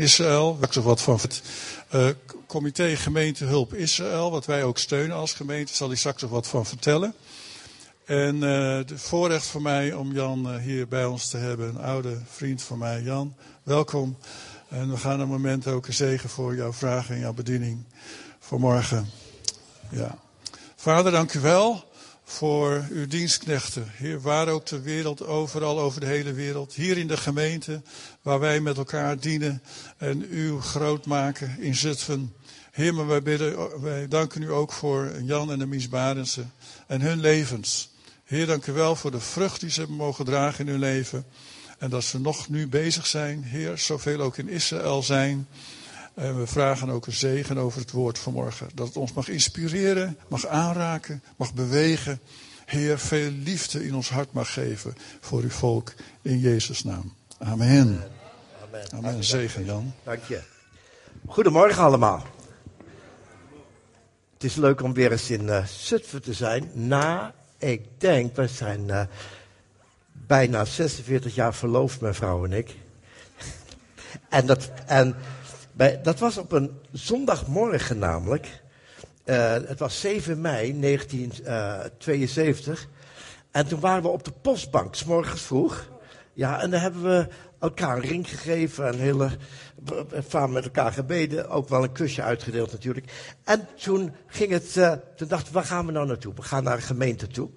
Israël, waar ik wat van het uh, comité gemeente hulp Israël, wat wij ook steunen als gemeente, zal ik straks nog wat van vertellen. En uh, het voorrecht voor mij om Jan uh, hier bij ons te hebben, een oude vriend van mij, Jan. Welkom. En we gaan een moment ook een zegen voor jouw vragen en jouw bediening voor morgen. Ja. Vader, dank u wel voor uw dienstknechten. Heer, waar ook ter wereld, overal over de hele wereld. Hier in de gemeente, waar wij met elkaar dienen en u groot maken in Zutphen. Heer, maar wij, bidden, wij danken u ook voor Jan en de Mies Barensen en hun levens. Heer, dank u wel voor de vrucht die ze hebben mogen dragen in hun leven. En dat ze nog nu bezig zijn, Heer, zoveel ook in Israël zijn. En we vragen ook een zegen over het woord vanmorgen. Dat het ons mag inspireren, mag aanraken, mag bewegen. Heer, veel liefde in ons hart mag geven voor uw volk in Jezus' naam. Amen. Amen. Amen. Zegen Jan. Dank je. Goedemorgen allemaal. Het is leuk om weer eens in uh, Zutphen te zijn. Na, ik denk, we zijn uh, bijna 46 jaar verloofd, mijn vrouw en ik. en dat, en dat was op een zondagmorgen namelijk. Uh, het was 7 mei 1972. En toen waren we op de postbank, morgens vroeg. Ja, en dan hebben we elkaar een ring gegeven, een hele, met elkaar gebeden, ook wel een kusje uitgedeeld natuurlijk. En toen ging het, uh, toen dachten we, waar gaan we nou naartoe? We gaan naar een gemeente toe.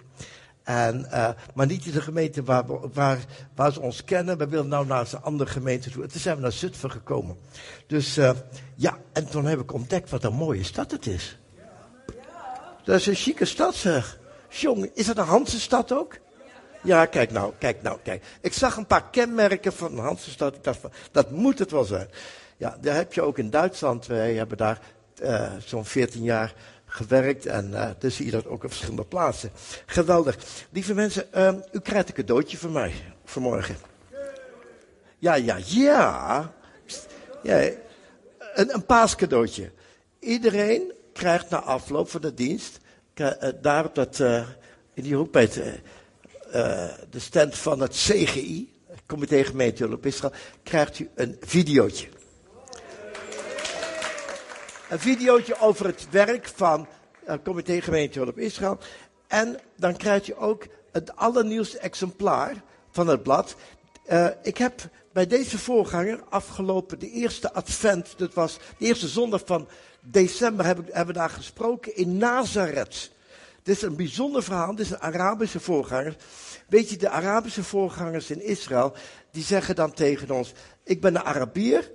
En, uh, maar niet in de gemeente waar, waar, waar ze ons kennen. We willen nou naar een andere gemeente toe. En toen zijn we naar Zutphen gekomen. Dus uh, ja, en toen heb ik ontdekt wat een mooie stad het is. Dat is een chique stad zeg. Jong, is het een Hansenstad ook? Ja, kijk nou, kijk nou, kijk. Ik zag een paar kenmerken van een Hansenstad. Ik dacht van, dat moet het wel zijn. Ja, daar heb je ook in Duitsland. Wij hebben daar uh, zo'n 14 jaar gewerkt en uh, dan zie je dat ook op verschillende plaatsen. Geweldig. Lieve mensen, uh, u krijgt een cadeautje van mij vanmorgen. Ja, ja, ja. ja een, een paascadeautje. Iedereen krijgt na afloop van de dienst, uh, daar op dat, in die hoek bij de stand van het CGI, Comité Gemeente Hulp krijgt u een videootje een videootje over het werk van het Comité Gemeente Hulp Israël. En dan krijg je ook het allernieuwste exemplaar van het blad. Uh, ik heb bij deze voorganger afgelopen de eerste advent, dat was de eerste zondag van december, hebben, hebben we daar gesproken in Nazareth. Dit is een bijzonder verhaal, dit is een Arabische voorganger. Weet je, de Arabische voorgangers in Israël, die zeggen dan tegen ons, ik ben een Arabier,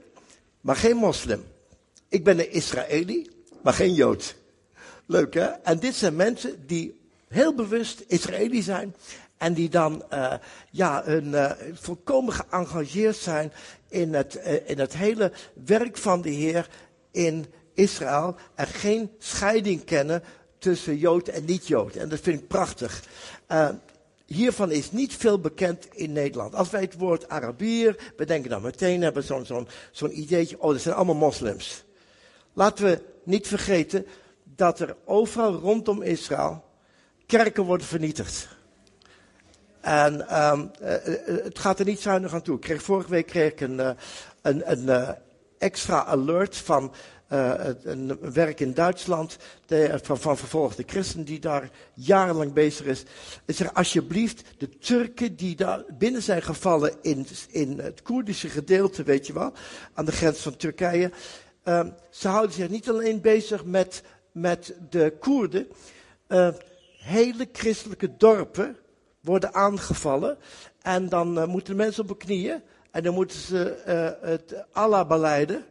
maar geen moslim. Ik ben een Israëli, maar geen Jood. Leuk hè? En dit zijn mensen die heel bewust Israëli zijn. En die dan uh, ja, een, uh, volkomen geëngageerd zijn in het, uh, in het hele werk van de Heer in Israël. En geen scheiding kennen tussen Jood en niet-Jood. En dat vind ik prachtig. hiervan is niet veel bekend in Nederland. Als wij het woord Arabier, we denken dan meteen, hebben zo'n zo'n zo'n ideetje, oh, dat zijn allemaal moslims. Laten we niet vergeten dat er overal rondom Israël kerken worden vernietigd. En um, het gaat er niet zuinig aan toe. Ik kreeg, vorige week kreeg ik een, een, een extra alert van een werk in Duitsland van, van vervolgde christen die daar jarenlang bezig is. Ik zeg alsjeblieft, de Turken die daar binnen zijn gevallen in, in het Koerdische gedeelte, weet je wel, aan de grens van Turkije. Uh, ze houden zich niet alleen bezig met, met de Koerden. Uh, hele christelijke dorpen worden aangevallen. En dan uh, moeten mensen op hun knieën. En dan moeten ze uh, het Allah beleiden.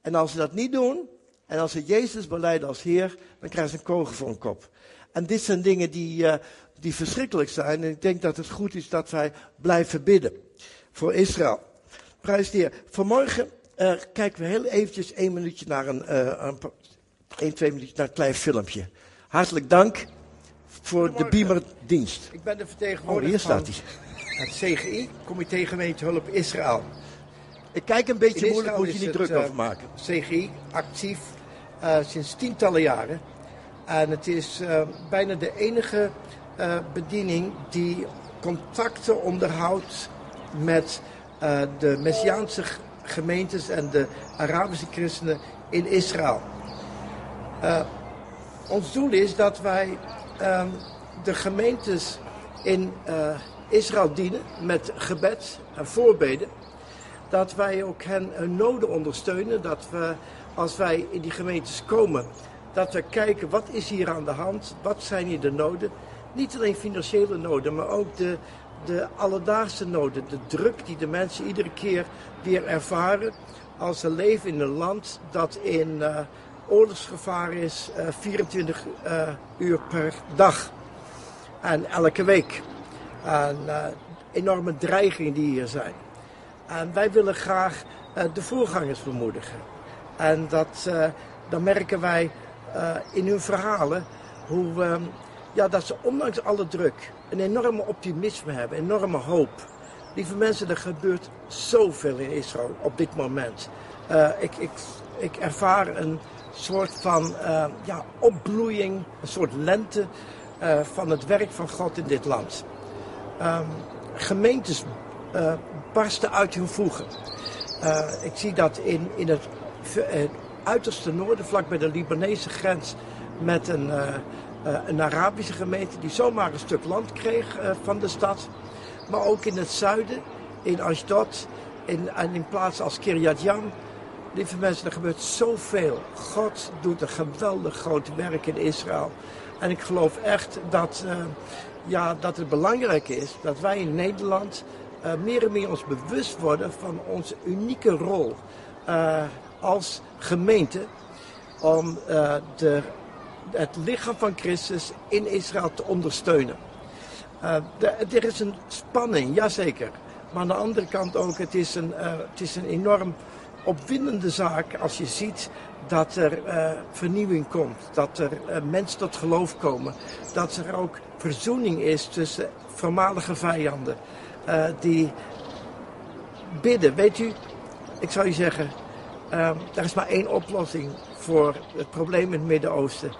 En als ze dat niet doen. En als ze Jezus beleiden als Heer. Dan krijgen ze een kogel voor hun kop. En dit zijn dingen die, uh, die verschrikkelijk zijn. En ik denk dat het goed is dat wij blijven bidden. Voor Israël. Prijs de Heer. Vanmorgen uh, kijken we heel eventjes één minuutje naar een, uh, een, twee minuutjes naar een klein filmpje. Hartelijk dank voor de Beamer-dienst. Ik ben de vertegenwoordiger oh, hier staat hij. het CGI, Comité Gemeente Hulp Israël. Ik kijk een beetje moeilijk, moet je niet druk over maken. CGI, actief sinds tientallen jaren. En het is bijna de enige bediening die contacten onderhoudt met de Messiaanse gemeentes en de Arabische christenen in Israël. Uh, ons doel is dat wij um, de gemeentes in uh, Israël dienen met gebed en voorbeden. Dat wij ook hen hun noden ondersteunen. Dat we, als wij in die gemeentes komen, dat we kijken wat is hier aan de hand, wat zijn hier de noden. Niet alleen financiële noden, maar ook de, de alledaagse noden. De druk die de mensen iedere keer weer ervaren als ze leven in een land dat in uh, oorlogsgevaar is, uh, 24 uh, uur per dag en elke week. En enorme dreigingen die hier zijn. En wij willen graag de voorgangers bemoedigen. En dat, dan merken wij in hun verhalen hoe, um, ja, dat ze ondanks alle druk een enorme optimisme hebben, enorme hoop. Lieve mensen, er gebeurt zoveel in Israël op dit moment. ik, ik, ik ervaar een soort van ja, opbloeiing, een soort lente uh, van het werk van God in dit land. Um, gemeentes uh, barsten uit hun voegen. Uh, ik zie dat in, in het, het uiterste noorden, vlak bij de Libanese grens, met een, een Arabische gemeente die zomaar een stuk land kreeg van de stad. Maar ook in het zuiden, in Ashdod, in, en in plaatsen als Kiryat Yam. Lieve mensen, er gebeurt zoveel. God doet een geweldig groot werk in Israël. En ik geloof echt dat, uh, ja, dat het belangrijk is dat wij in Nederland meer en meer ons bewust worden van onze unieke rol als gemeente om de, het lichaam van Christus in Israël te ondersteunen. De, er is een spanning, jazeker. Maar aan de andere kant ook, het is een, het is een enorm opwindende zaak als je ziet dat er uh, vernieuwing komt, dat er mensen tot geloof komen, dat er ook verzoening is tussen voormalige vijanden die bidden. Weet u, ik zou je zeggen, er is maar één oplossing voor het probleem in het Midden-Oosten.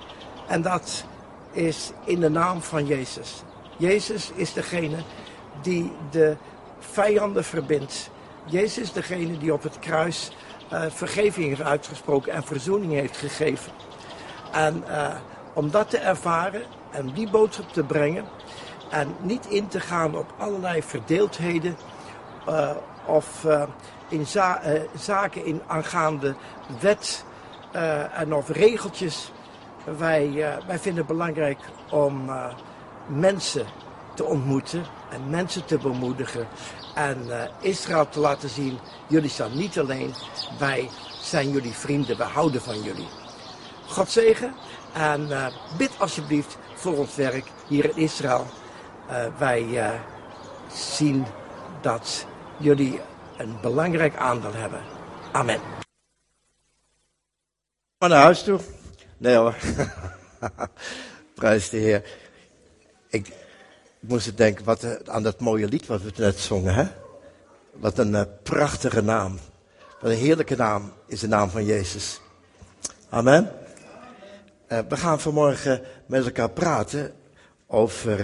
En dat is in de naam van Jezus. Jezus is degene die de vijanden verbindt. Jezus is degene die op het kruis uh, vergeving heeft uitgesproken en verzoening heeft gegeven. En uh, om dat te ervaren en die boodschap te brengen en niet in te gaan op allerlei verdeeldheden uh, of in za zaken in aangaande wet en of regeltjes. Wij, wij vinden het belangrijk om mensen te ontmoeten en mensen te bemoedigen en uh, Israël te laten zien, jullie staan niet alleen, wij zijn jullie vrienden, we houden van jullie. God zegen en bid alsjeblieft voor ons werk hier in Israël. Wij zien dat jullie een belangrijk aandeel hebben. Amen. Maar naar huis toe? Nee hoor. Prijs de Heer. Ik, ik moest denken wat, aan dat mooie lied wat we net zongen. Hè? Wat een uh, prachtige naam. Wat een heerlijke naam is de naam van Jezus. Amen. Uh, we gaan vanmorgen met elkaar praten over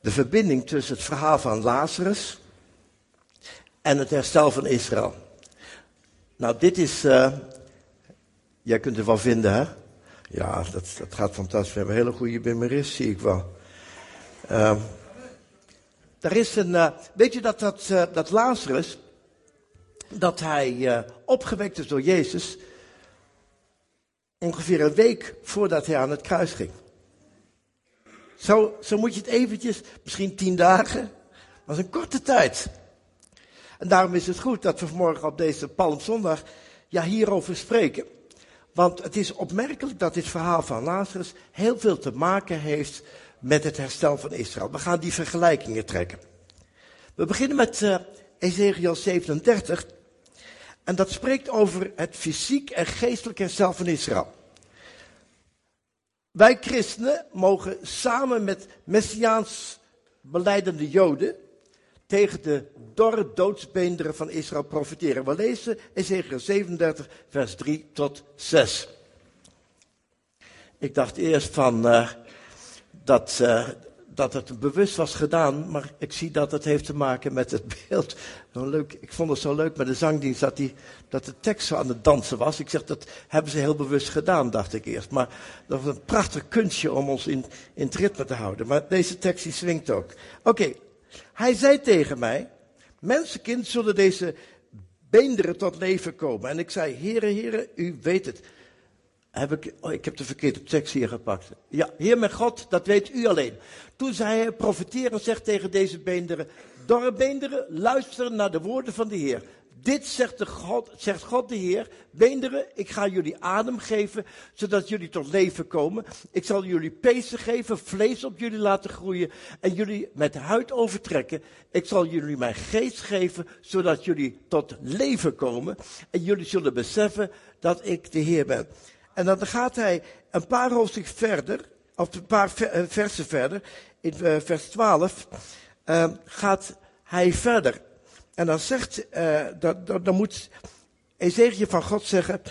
de verbinding tussen het verhaal van Lazarus en het herstel van Israël. Nou, dit is. Jij kunt wel vinden, hè? Ja, dat, dat gaat fantastisch. We hebben een hele goede bimmerist, zie ik wel. Uh, er is een, uh, weet je dat, dat, uh, dat Lazarus, dat hij uh, opgewekt is door Jezus, ongeveer een week voordat hij aan het kruis ging. Zo, zo moet je het eventjes, misschien tien dagen, maar is een korte tijd. En daarom is het goed dat we vanmorgen op deze Palmzondag ja, hierover spreken. Want het is opmerkelijk dat dit verhaal van Lazarus heel veel te maken heeft met het herstel van Israël. We gaan die vergelijkingen trekken. We beginnen met uh, Ezekiel 37. En dat spreekt over het fysiek en geestelijk herstel van Israël. Wij christenen mogen samen met Messiaans beleidende Joden tegen de dorre doodsbeenderen van Israël profiteren. We lezen Ezekiel 37, vers 3 tot 6. Ik dacht eerst van, uh, dat, uh, dat het bewust was gedaan, maar ik zie dat het heeft te maken met het beeld. Leuk, ik vond het zo leuk met de zangdienst dat, die, dat de tekst zo aan het dansen was. Ik zeg, dat hebben ze heel bewust gedaan, dacht ik eerst. Maar dat was een prachtig kunstje om ons in, in het ritme te houden. Maar deze tekst die swingt ook. Oké, hij zei tegen mij, mensenkind zullen deze beenderen tot leven komen. En ik zei, heren, heren, u weet het. Heb ik, oh, ik heb de verkeerde tekst hier gepakt. Ja, Heer mijn God, dat weet u alleen. Toen zei hij, profeteer en zeg tegen deze beenderen, dorre beenderen, luister naar de woorden van de Heer. Dit zegt, de God, zegt God de Heer, beenderen, ik ga jullie adem geven, zodat jullie tot leven komen. Ik zal jullie pezen geven, vlees op jullie laten groeien en jullie met huid overtrekken. Ik zal jullie mijn geest geven, zodat jullie tot leven komen. En jullie zullen beseffen dat ik de Heer ben. En dan gaat hij een paar hoofdstukken verder, of een paar eh, versen verder, in eh, vers 12, uh, gaat hij verder. En dan zegt, uh, dat, dat, dan moet Ezekiel van God zeggen,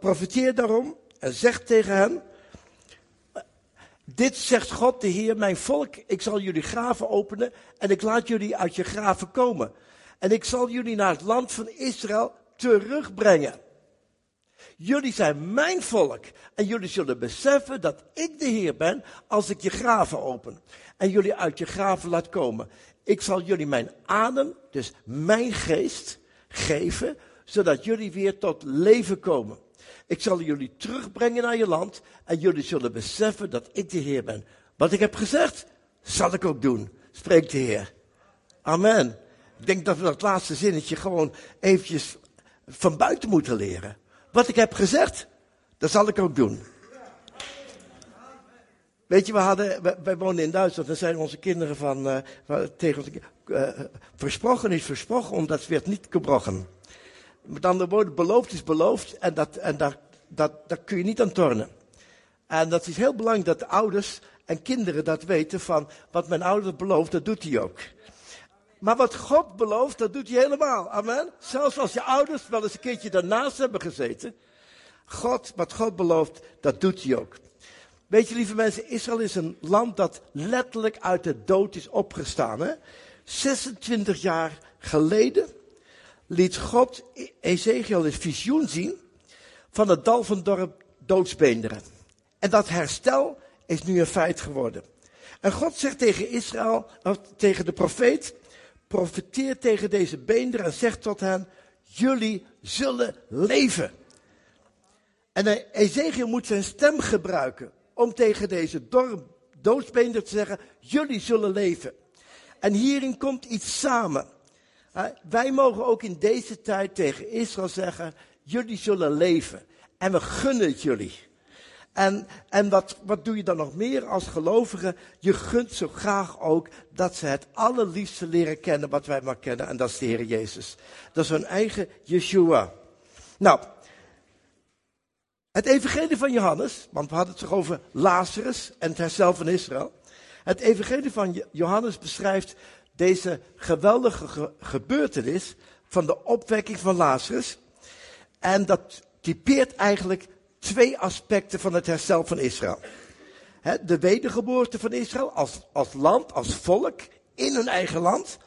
profiteer daarom en zeg tegen hen, dit zegt God de Heer, mijn volk, ik zal jullie graven openen en ik laat jullie uit je graven komen. En ik zal jullie naar het land van Israël terugbrengen. Jullie zijn mijn volk. En jullie zullen beseffen dat ik de Heer ben als ik je graven open. En jullie uit je graven laat komen. Ik zal jullie mijn adem, dus mijn geest, geven, zodat jullie weer tot leven komen. Ik zal jullie terugbrengen naar je land en jullie zullen beseffen dat ik de Heer ben. Wat ik heb gezegd, zal ik ook doen, spreekt de Heer. Amen. Ik denk dat we dat laatste zinnetje gewoon eventjes van buiten moeten leren. Wat ik heb gezegd, dat zal ik ook doen. Weet je, we hadden, wij, wonen in Duitsland, dan zijn onze kinderen van, uh, tegen ons, uh, versprochen is versprochen, omdat werd niet gebrochen. Met andere woorden, beloofd is beloofd en, dat, en daar, dat, daar kun je niet aan tornen. En dat is heel belangrijk dat de ouders en kinderen dat weten van, wat mijn ouder belooft, dat doet hij ook. Maar wat God belooft, dat doet hij helemaal. Amen. Zelfs als je ouders wel eens een keertje daarnaast hebben gezeten. God, wat God belooft, dat doet hij ook. Weet je, lieve mensen, Israël is een land dat letterlijk uit de dood is opgestaan. Hè? 26 jaar geleden liet God Ezekiel een visioen zien van het dal van dorp doodsbeenderen. En dat herstel is nu een feit geworden. En God zegt tegen Israël, of tegen de profeet, profeteer tegen deze beenderen en zegt tot hen, jullie zullen leven. En Ezekiel moet zijn stem gebruiken om tegen deze dorp doodsbeenderen te zeggen, jullie zullen leven. En hierin komt iets samen. Wij mogen ook in deze tijd tegen Israël zeggen, jullie zullen leven. En we gunnen het jullie. En, en wat, wat doe je dan nog meer als gelovige? Je gunt zo graag ook dat ze het allerliefste leren kennen wat wij maar kennen. En dat is de Heer Jezus. Dat is hun eigen Yeshua. Nou, het evangelie van Johannes, want we hadden het toch over Lazarus en het herstel van Israël. Het evangelie van Johannes beschrijft deze geweldige gebeurtenis van de opwekking van Lazarus. En dat typeert eigenlijk twee aspecten van het herstel van Israël. de wedergeboorte van Israël als, als land, als volk, in hun eigen land.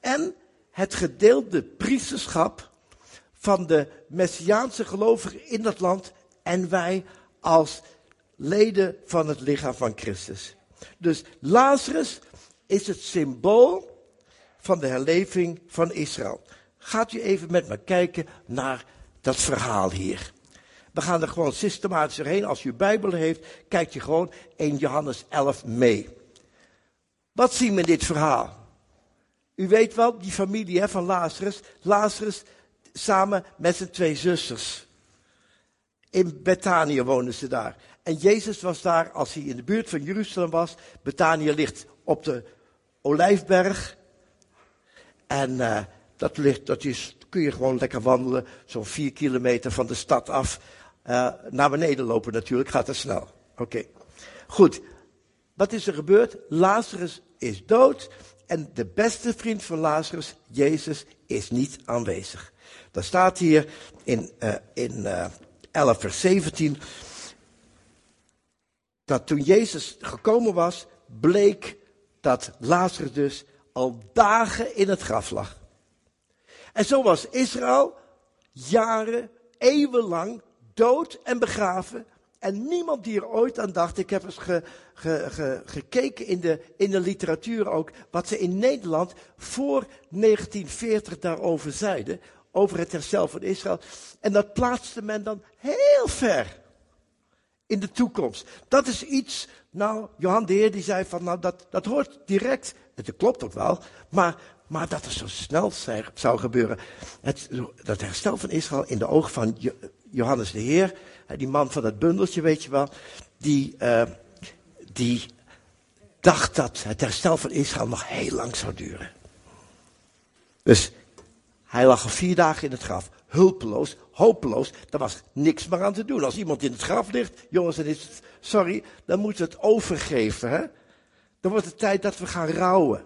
En het gedeelde priesterschap van de Messiaanse gelovigen in dat land. En wij als leden van het lichaam van Christus. Dus Lazarus is het symbool van de herleving van Israël. Gaat u even met me kijken naar dat verhaal hier. We gaan er gewoon systematisch heen. Als u Bijbel heeft, kijkt u gewoon 1 Johannes 11 mee. Wat zien we in dit verhaal? U weet wel, die familie hè, van Lazarus. Lazarus samen met zijn twee zusters. In Betanië woonden ze daar. En Jezus was daar als hij in de buurt van Jeruzalem was. Betanië ligt op de Olijfberg. En uh, dat ligt, dat is, kun je gewoon lekker wandelen. Zo'n vier kilometer van de stad af. Uh, naar beneden lopen natuurlijk, gaat het snel. Oké. Goed. Wat is er gebeurd? Lazarus is dood. En de beste vriend van Lazarus, Jezus, is niet aanwezig. Dat staat hier in, uh, in 11 vers 17. Dat toen Jezus gekomen was, bleek dat Lazarus dus al dagen in het graf lag. En zo was Israël jaren, eeuwenlang dood en begraven. En niemand die er ooit aan dacht, ik heb eens ge, ge, ge, gekeken in de, in de literatuur ook, wat ze in Nederland voor 1940 daarover zeiden, over het herstel van Israël. En dat plaatste men dan heel ver in de toekomst. Dat is iets, nou, Johan de Heer die zei van, nou, dat, dat hoort direct, het klopt ook wel, maar, maar dat het zo snel zou gebeuren. Het, dat herstel van Israël in de ogen van Johannes de Heer, die man van het bundeltje, weet je wel, die, uh, die dacht dat het herstel van Israël nog heel lang zou duren. Dus hij lag al vier dagen in het graf, hulpeloos, hopeloos. Er was niks meer aan te doen. Als iemand in het graf ligt, jongens, dan is sorry, dan moeten we het overgeven. Hè? Dan wordt het tijd dat we gaan rouwen.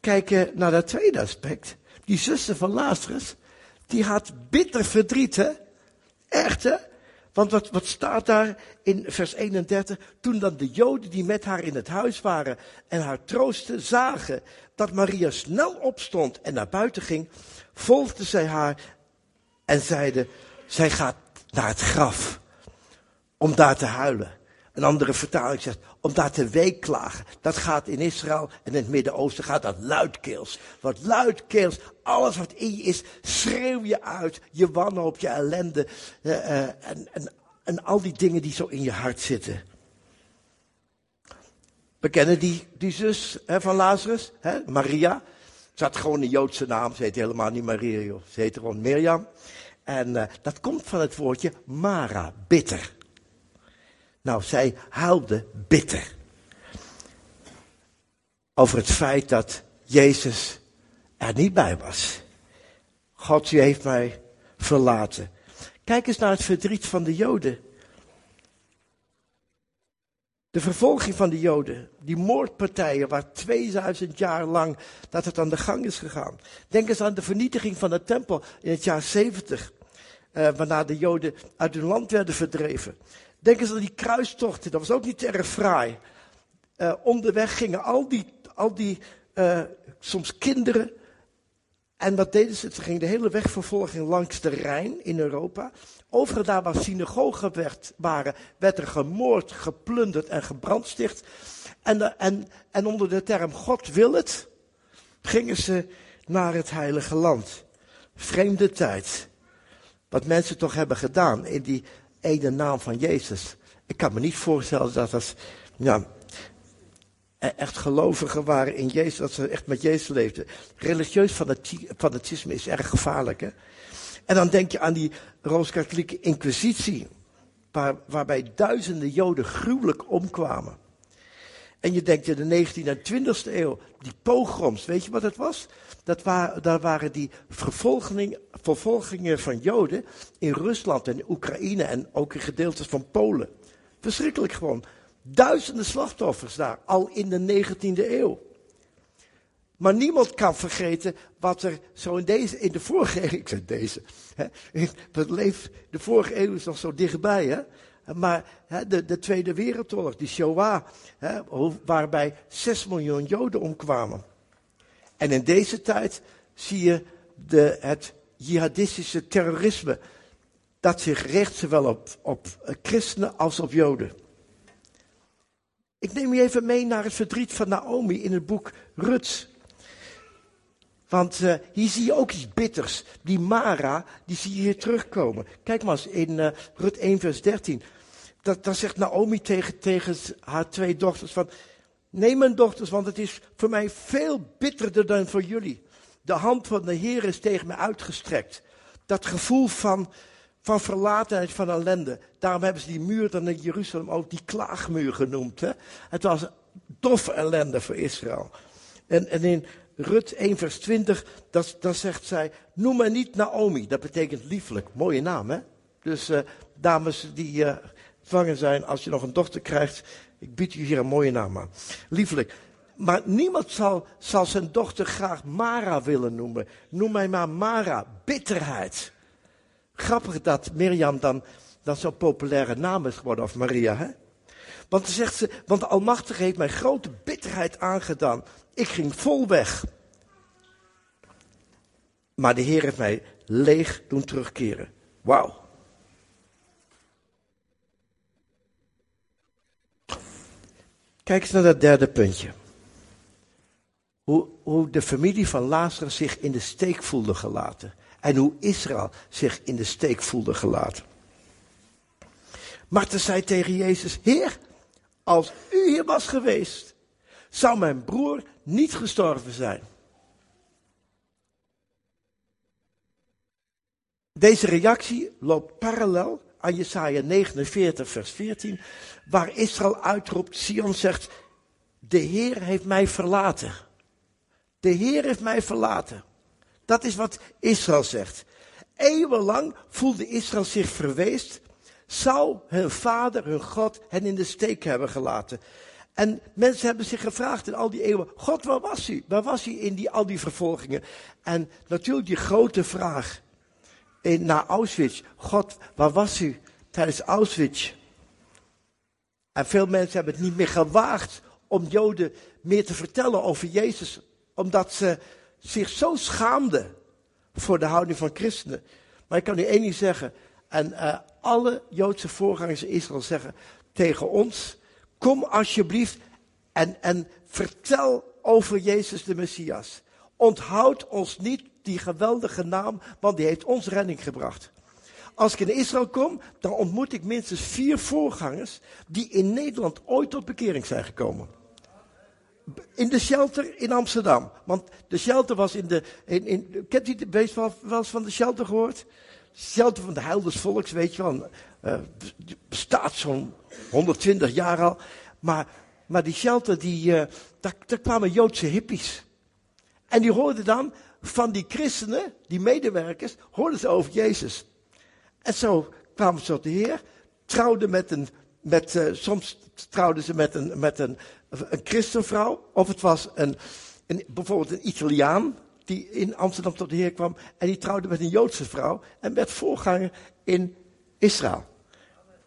Kijken naar dat tweede aspect. Die zuster van Lazarus, die had bitter verdriet, hè? Echt, hè? Want wat, wat staat daar in vers 31? Toen dan de Joden die met haar in het huis waren en haar troosten zagen dat Maria snel opstond en naar buiten ging, volgden zij haar en zeiden, zij gaat naar het graf om daar te huilen. Een andere vertaling zegt, om daar te weeklagen. Dat gaat in Israël en in het Midden-Oosten gaat dat luidkeels. Wat luidkeels, alles wat in je is, schreeuw je uit. Je wanhoop, je ellende uh, uh, en, en, en al die dingen die zo in je hart zitten. We kennen die, die zus hè, van Lazarus, hè, Maria. Ze had gewoon een Joodse naam, ze heet helemaal niet Maria, joh. ze heette gewoon Mirjam. En uh, dat komt van het woordje Mara, bitter. Nou, zij huilde bitter. Over het feit dat Jezus er niet bij was. God, u heeft mij verlaten. Kijk eens naar het verdriet van de Joden. De vervolging van de Joden, die moordpartijen waar 2000 jaar lang dat het aan de gang is gegaan. Denk eens aan de vernietiging van de tempel in het jaar 70, eh, waarna de Joden uit hun land werden verdreven. Denk eens aan die kruistochten, dat was ook niet erg fraai. Uh, onderweg gingen al die, al die uh, soms kinderen. En wat deden ze? Ze gingen de hele wegvervolging langs de Rijn in Europa. Overal daar waar synagogen werd, waren, werd er gemoord, geplunderd en gebrandsticht. En, en, en onder de term God wil het, gingen ze naar het heilige land. Vreemde tijd. Wat mensen toch hebben gedaan in die ene naam van Jezus. Ik kan me niet voorstellen dat als ja, echt gelovigen waren in Jezus, dat ze echt met Jezus leefden. Religieus fanatisme is erg gevaarlijk. Hè? En dan denk je aan die Rooms-Katholieke Inquisitie, waar, waarbij duizenden Joden gruwelijk omkwamen. En je denkt in de 19e en 20e eeuw, die pogroms, weet je wat het was? Dat waren, daar waren die vervolgingen, van Joden in Rusland en Oekraïne en ook in gedeeltes van Polen. Verschrikkelijk gewoon. Duizenden slachtoffers daar, al in de 19e eeuw. Maar niemand kan vergeten wat er zo in deze, in de vorige eeuw, ik zeg deze, hè, het leeft, de vorige eeuw is nog zo dichtbij, hè. Maar de, de Tweede Wereldoorlog, die Shoah, waarbij 6 miljoen Joden omkwamen. En in deze tijd zie je de, het jihadistische terrorisme, dat zich richt zowel op, op christenen als op Joden. Ik neem je even mee naar het verdriet van Naomi in het boek Ruts. Want uh, hier zie je ook iets bitters. Die Mara, die zie je hier terugkomen. Kijk maar eens in uh, Rut 1 vers 13. Dat, dat zegt Naomi tegen, tegen haar twee dochters van... Neem mijn dochters, want het is voor mij veel bitterder dan voor jullie. De hand van de Heer is tegen me uitgestrekt. Dat gevoel van, van verlatenheid, van ellende. Daarom hebben ze die muur dan in Jeruzalem ook die klaagmuur genoemd. Hè? Het was doffe ellende voor Israël. En, en in Rut 1 vers 20, dat, dat zegt zij, noem mij niet Naomi. Dat betekent lieflijk. Mooie naam hè. Dus uh, dames die uh, zwanger zijn, als je nog een dochter krijgt, ik bied u hier een mooie naam aan. Lieflijk. Maar niemand zal, zal zijn dochter graag Mara willen noemen. Noem mij maar Mara, bitterheid. Grappig dat Mirjam dan, dan zo'n populaire naam is geworden, of Maria, hè? Want dan zegt ze, want de Almachtige heeft mij grote bitterheid aangedaan. Ik ging vol weg. Maar de Heer heeft mij leeg doen terugkeren. Wauw. Kijk eens naar dat derde puntje. Hoe, hoe de familie van Lazarus zich in de steek voelde gelaten. En hoe Israël zich in de steek voelde gelaten. Martha zei tegen Jezus: Heer, als u hier was geweest, zou mijn broer niet gestorven zijn. Deze reactie loopt parallel aan Jesaja 49, vers 14, waar Israël uitroept, Sion zegt, de Heer heeft mij verlaten. De Heer heeft mij verlaten. Dat is wat Israël zegt. Eeuwenlang voelde Israël zich verweest, zou hun vader, hun God, hen in de steek hebben gelaten. En mensen hebben zich gevraagd in al die eeuwen, God, waar was u? Waar was u in die, al die vervolgingen? En natuurlijk die grote vraag, naar Auschwitz. God, waar was u tijdens Auschwitz? En veel mensen hebben het niet meer gewaagd om Joden meer te vertellen over Jezus, omdat ze zich zo schaamden voor de houding van christenen. Maar ik kan u één ding zeggen, en uh, alle Joodse voorgangers in Israël zeggen tegen ons, kom alsjeblieft en, en vertel over Jezus de Messias. Onthoud ons niet die geweldige naam, want die heeft ons redding gebracht. Als ik in Israël kom, dan ontmoet ik minstens vier voorgangers die in Nederland ooit tot bekering zijn gekomen. In de shelter in Amsterdam. Want de shelter was in de. In, in, kent u de beest wel, wel eens van de shelter gehoord? Shelter van de Heilders Volks, weet je wel. Uh, bestaat zo'n 120 jaar al. Maar, maar die shelter, die, uh, daar, daar kwamen Joodse hippies. En die hoorden dan van die christenen, die medewerkers, hoorden ze over Jezus. En zo kwamen ze tot de Heer, trouwden met een, met, uh, soms trouwden ze met een, met een, een christenvrouw, of het was een, een, bijvoorbeeld een Italiaan, die in Amsterdam tot de Heer kwam, en die trouwde met een Joodse vrouw, en werd voorganger in Israël.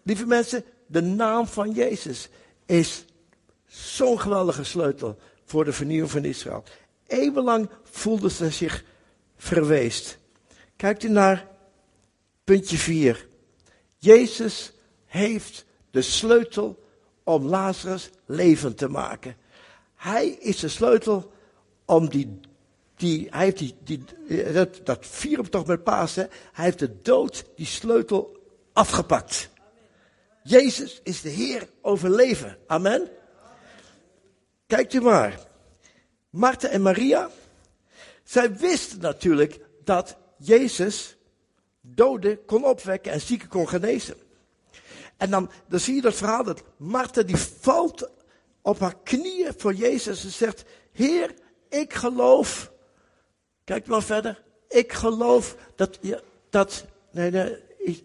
Lieve mensen, de naam van Jezus is zo'n geweldige sleutel voor de vernieuwing van Israël. Eeuwenlang voelden ze zich verweest. Kijkt u naar puntje 4. Jezus heeft de sleutel om Lazarus levend te maken. Hij is de sleutel om die, die hij heeft die, die, dat, dat we toch met Pasen, hij heeft de dood, die sleutel afgepakt. Jezus is de Heer over leven. Amen. Kijkt u maar. Martha en Maria, zij wisten natuurlijk dat Jezus doden kon opwekken en zieken kon genezen. En dan, dan zie je dat verhaal dat Martha die valt op haar knieën voor Jezus en zegt, Heer, ik geloof. Kijk maar verder. Ik geloof dat, ja, dat, nee, nee,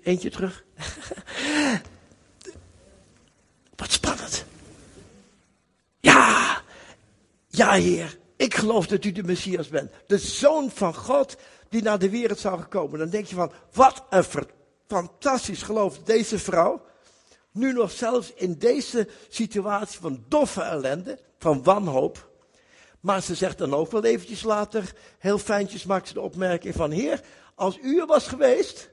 eentje terug. Wat spannend. Ja, ja Heer, ik geloof dat u de Messias bent. De Zoon van God die naar de wereld zou gekomen. Dan denk je van, wat een fantastisch geloof deze vrouw. Nu nog zelfs in deze situatie van doffe ellende, van wanhoop. Maar ze zegt dan ook wel eventjes later, heel fijntjes maakt ze de opmerking van, heer, als u er was geweest,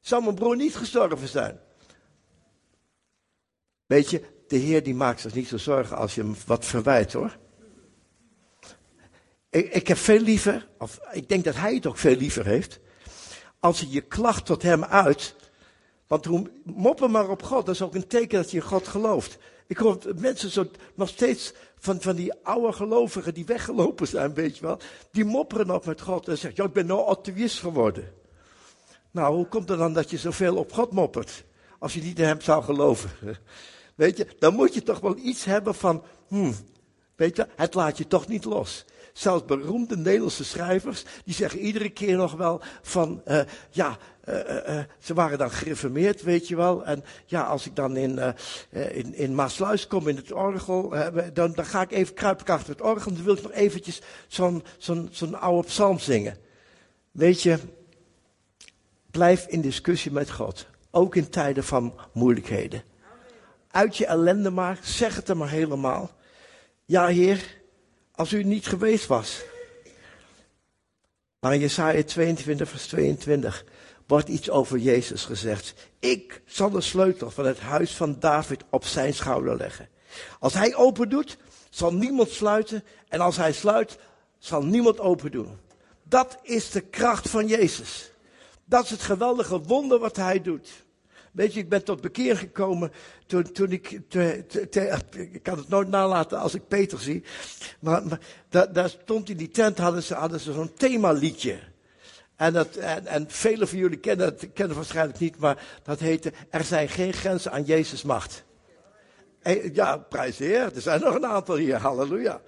zou mijn broer niet gestorven zijn. Weet je, de Heer die maakt zich niet zo zorgen als je hem wat verwijt hoor. Ik, heb veel liever, of ik denk dat hij het ook veel liever heeft, als je je klacht tot hem uit. Want hoe moppen maar op God, dat is ook een teken dat je in God gelooft. Ik hoor mensen zo nog steeds van, van die oude gelovigen die weggelopen zijn, weet je wel. Die mopperen nog met God en zeggen, ja, ik ben nou atheïst geworden. Nou, hoe komt het dan dat je zoveel op God moppert? Als je niet in hem zou geloven. Weet je, dan moet je toch wel iets hebben van, hmm, weet je, het laat je toch niet los. Zelfs beroemde Nederlandse schrijvers, die zeggen iedere keer nog wel van, uh, ja, uh, uh, ze waren dan gereformeerd, weet je wel. En ja, als ik dan in, in, in Maasluis kom in het orgel, dan, dan ga ik even kruipen achter het orgel. Dan wil ik nog eventjes zo'n zo'n zo'n oude psalm zingen. Weet je, blijf in discussie met God. Ook in tijden van moeilijkheden. uit je ellende maar, zeg het er maar helemaal. Ja, Heer, als u niet geweest was. Maar in Jesaja 22, vers 22 wordt iets over Jezus gezegd. Ik zal de sleutel van het huis van David op zijn schouder leggen. Als hij open doet, zal niemand sluiten. En als hij sluit, zal niemand open doen. Dat is de kracht van Jezus. Dat is het geweldige wonder wat hij doet. Weet je, ik ben tot bekeer gekomen toen, toen ik, te, ik kan het nooit nalaten als ik Peter zie. Maar, daar, stond in die tent, hadden ze, hadden ze zo'n themaliedje. En, dat, en, en velen van jullie kennen het, kennen waarschijnlijk niet, maar dat heette, er zijn geen grenzen aan Jezus macht. En, ja, prijs Heer, er zijn nog een aantal hier, halleluja.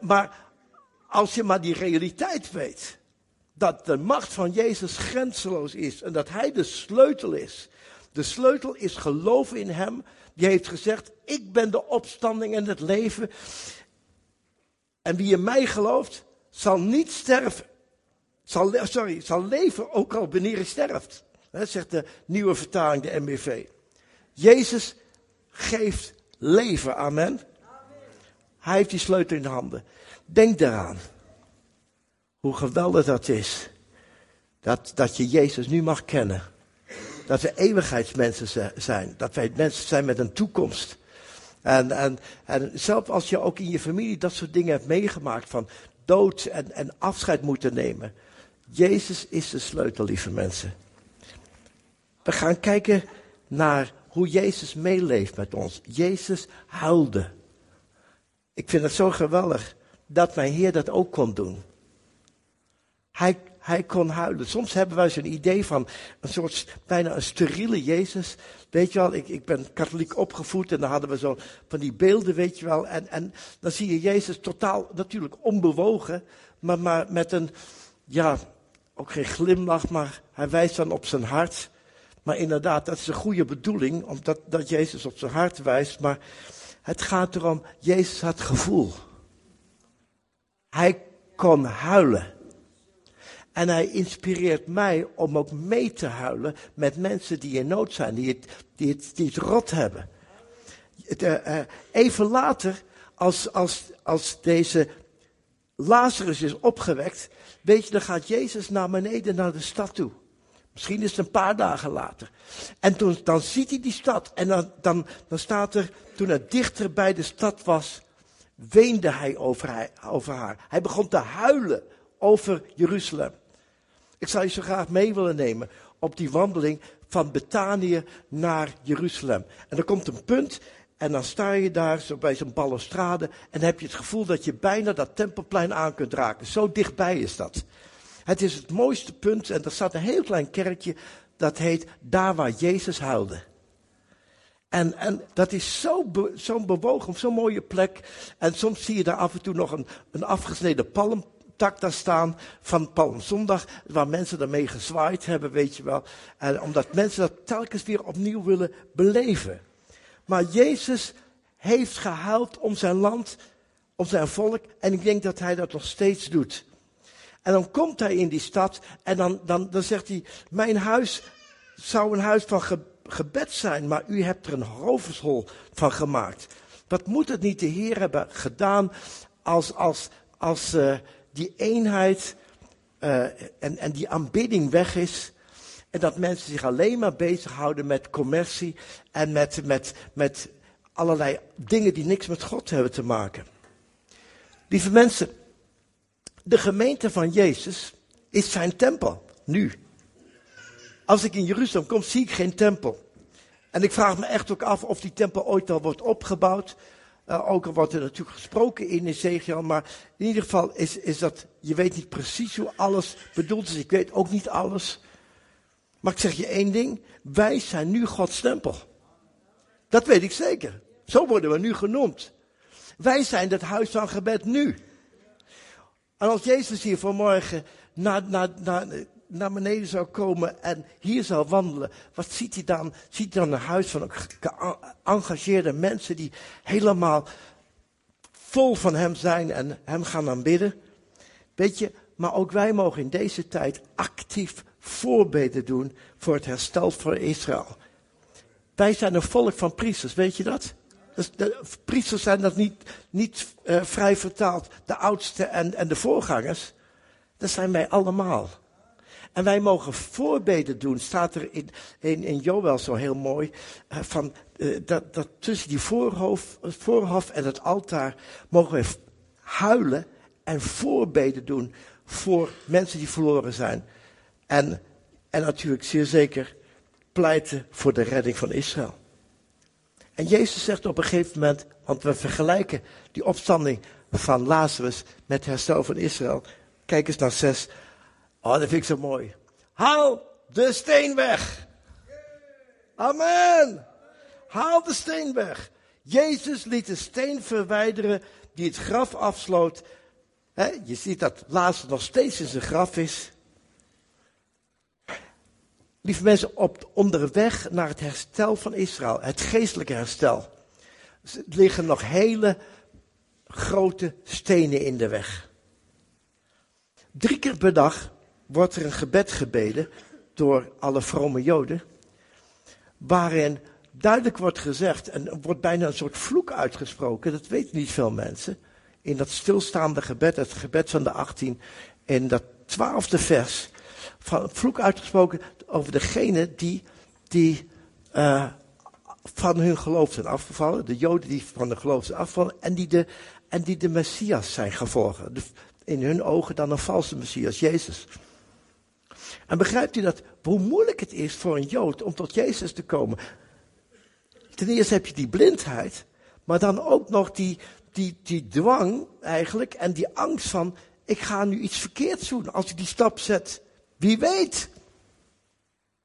Maar als je maar die realiteit weet, dat de macht van Jezus grenzeloos is en dat Hij de sleutel is. De sleutel is geloven in Hem. Die heeft gezegd, ik ben de opstanding en het leven. En wie in mij gelooft, zal niet sterven. Zal, sorry, zal leven ook al wanneer hij sterft. Dat zegt de nieuwe vertaling, de MBV. Jezus geeft leven, amen. Hij heeft die sleutel in de handen. Denk daaraan. Hoe geweldig dat is. Dat, dat je Jezus nu mag kennen. Dat we eeuwigheidsmensen zijn. Dat wij mensen zijn met een toekomst. En, en, en zelfs als je ook in je familie dat soort dingen hebt meegemaakt. Van dood en, en afscheid moeten nemen. Jezus is de sleutel, lieve mensen. We gaan kijken naar hoe Jezus meeleeft met ons. Jezus huilde. Ik vind het zo geweldig dat mijn Heer dat ook kon doen. Hij, hij kon huilen. Soms hebben wij zo'n idee van een soort bijna een steriele Jezus. Weet je wel, ik, ik ben katholiek opgevoed en dan hadden we zo van die beelden, weet je wel. En, en dan zie je Jezus totaal natuurlijk onbewogen, maar, maar met een, ja, ook geen glimlach, maar hij wijst dan op zijn hart. Maar inderdaad, dat is een goede bedoeling, omdat dat Jezus op zijn hart wijst. Maar het gaat erom, Jezus had gevoel. Hij kon huilen. En hij inspireert mij om ook mee te huilen met mensen die in nood zijn, die het, die die het rot hebben. Uh, even later, als, als, als deze Lazarus is opgewekt, weet je, dan gaat Jezus naar beneden naar de stad toe. Misschien is het een paar dagen later. En toen, dan ziet hij die stad. En dan, dan, dan staat er, toen het dichter bij de stad was, weende hij over, hij over haar. Hij begon te huilen over Jeruzalem. Ik zou je zo graag mee willen nemen op die wandeling van Betanië naar Jeruzalem. En er komt een punt en dan sta je daar zo bij zo'n balustrade en heb je het gevoel dat je bijna dat tempelplein aan kunt raken. Zo dichtbij is dat. Het is het mooiste punt en er staat een heel klein kerkje dat heet daar waar Jezus huilde. En, en dat is zo'n zo bewogen, zo'n mooie plek. En soms zie je daar af en toe nog een, een afgesneden palmtak daar staan van Palmzondag, waar mensen daarmee gezwaaid hebben, weet je wel. En omdat mensen dat telkens weer opnieuw willen beleven. Maar Jezus heeft gehuild om zijn land, om zijn volk. En ik denk dat hij dat nog steeds doet. En dan komt hij in die stad en dan, dan, dan zegt hij, mijn huis zou een huis van gebed zijn, maar u hebt er een rovershol van gemaakt. Wat moet het niet de Heer hebben gedaan als, als, als uh, die eenheid uh, en, en die aanbidding weg is? En dat mensen zich alleen maar bezighouden met commercie en met, met, met allerlei dingen die niks met God hebben te maken. Lieve mensen, de gemeente van Jezus is zijn tempel, nu. Als ik in Jeruzalem kom, zie ik geen tempel. En ik vraag me echt ook af of die tempel ooit al wordt opgebouwd. Uh, ook al wordt er natuurlijk gesproken in Ezekiel, maar in ieder geval is, is dat, je weet niet precies hoe alles bedoeld is. Ik weet ook niet alles. Maar ik zeg je één ding, wij zijn nu Gods tempel. Dat weet ik zeker. Zo worden we nu genoemd. Wij zijn het huis van gebed nu. En als Jezus hier vanmorgen naar, naar, naar, naar beneden zou komen en hier zou wandelen, wat ziet hij dan? Ziet hij dan een huis van geëngageerde mensen die helemaal vol van hem zijn en hem gaan aanbidden? Weet je, maar ook wij mogen in deze tijd actief voorbeden doen voor het herstel van Israël. Wij zijn een volk van priesters, weet je dat? Dus de priesters zijn dat niet, niet uh, vrij vertaald. De oudste en, en de voorgangers. Dat zijn wij allemaal. En wij mogen voorbeden doen, staat er in, in, in Joel zo heel mooi, uh, van, uh, dat, dat tussen die voorhof, voorhof en het altaar mogen we huilen en voorbeden doen voor mensen die verloren zijn. En, en natuurlijk zeer zeker pleiten voor de redding van Israël. En Jezus zegt op een gegeven moment, want we vergelijken die opstanding van Lazarus met herstel van Israël. Kijk eens naar 6. Oh, dat vind ik zo mooi. Haal de steen weg. Amen. Haal de steen weg. Jezus liet de steen verwijderen die het graf afsloot. je ziet dat Lazarus nog steeds in zijn graf is. Lieve mensen, op onderweg naar het herstel van Israël, het geestelijke herstel, liggen nog hele grote stenen in de weg. Drie keer per dag wordt er een gebed gebeden door alle vrome Joden, waarin duidelijk wordt gezegd, en er wordt bijna een soort vloek uitgesproken, dat weten niet veel mensen, in dat stilstaande gebed, het gebed van de 18, in dat twaalfde vers, van vloek uitgesproken over degene die, die uh, van hun geloof zijn afgevallen, de Joden die van de geloof zijn afgevallen en die de, en die de Messias zijn gevolgen. in hun ogen dan een valse Messias, Jezus. En begrijpt u dat, hoe moeilijk het is voor een Jood om tot Jezus te komen? Ten eerste heb je die blindheid, maar dan ook nog die, die, die dwang eigenlijk en die angst van, ik ga nu iets verkeerds doen als ik die stap zet. Wie weet.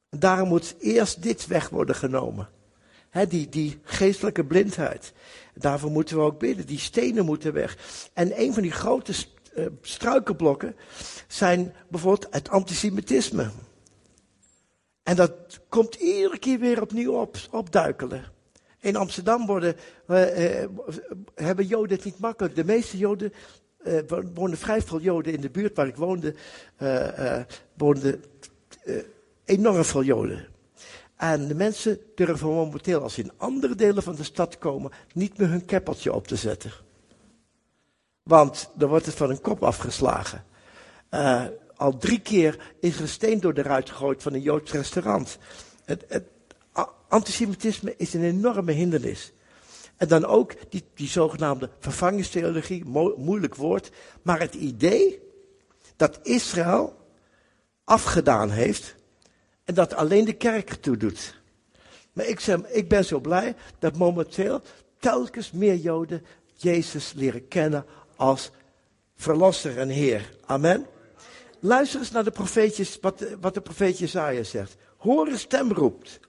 Daarom moet eerst dit weg worden genomen. die, die geestelijke blindheid. Daarvoor moeten we ook bidden. Die stenen moeten weg. En een van die grote struikelblokken zijn bijvoorbeeld het antisemitisme. En dat komt iedere keer weer opnieuw op, opduikelen. In Amsterdam worden, uh, hebben Joden het niet makkelijk. De meeste Joden uh, woonden vrij veel Joden in de buurt waar ik woonde, uh, woonden enorm veel Joden. En de mensen durven momenteel, als ze in andere delen van de stad komen, niet meer hun keppeltje op te zetten. Want dan wordt het van hun kop afgeslagen. al drie keer is er een steen door de ruit gegooid van een Joods restaurant. Het, het antisemitisme is een enorme hindernis. En dan ook die, die zogenaamde vervangingstheologie, moeilijk woord. Maar het idee dat Israël afgedaan heeft en dat alleen de kerk ertoe doet. Maar ik, zeg, ik ben zo blij dat momenteel telkens meer Joden Jezus leren kennen als verlosser en Heer. Amen. Luister eens naar de profeetjes, wat, wat de profeet Jezaja zegt. Hoor een stem roept.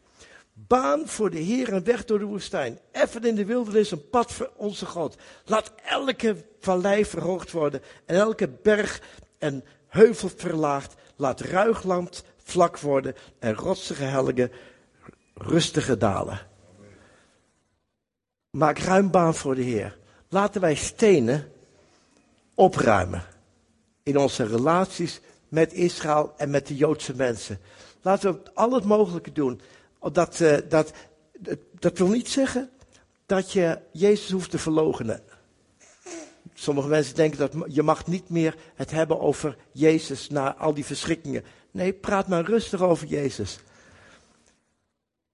Baan voor de Heer een weg door de woestijn. Effen in de wildernis een pad voor onze God. Laat elke vallei verhoogd worden en elke berg en heuvel verlaagd. Laat ruigland vlak worden en rotsige helgen rustige dalen. Maak ruim baan voor de Heer. Laten wij stenen opruimen in onze relaties met Israël en met de Joodse mensen. Laten we al het mogelijke doen dat, uh, dat, dat wil niet zeggen dat je Jezus hoeft te verloochenen. Sommige mensen denken dat je mag niet meer het hebben over Jezus na al die verschrikkingen. Nee, praat maar rustig over Jezus.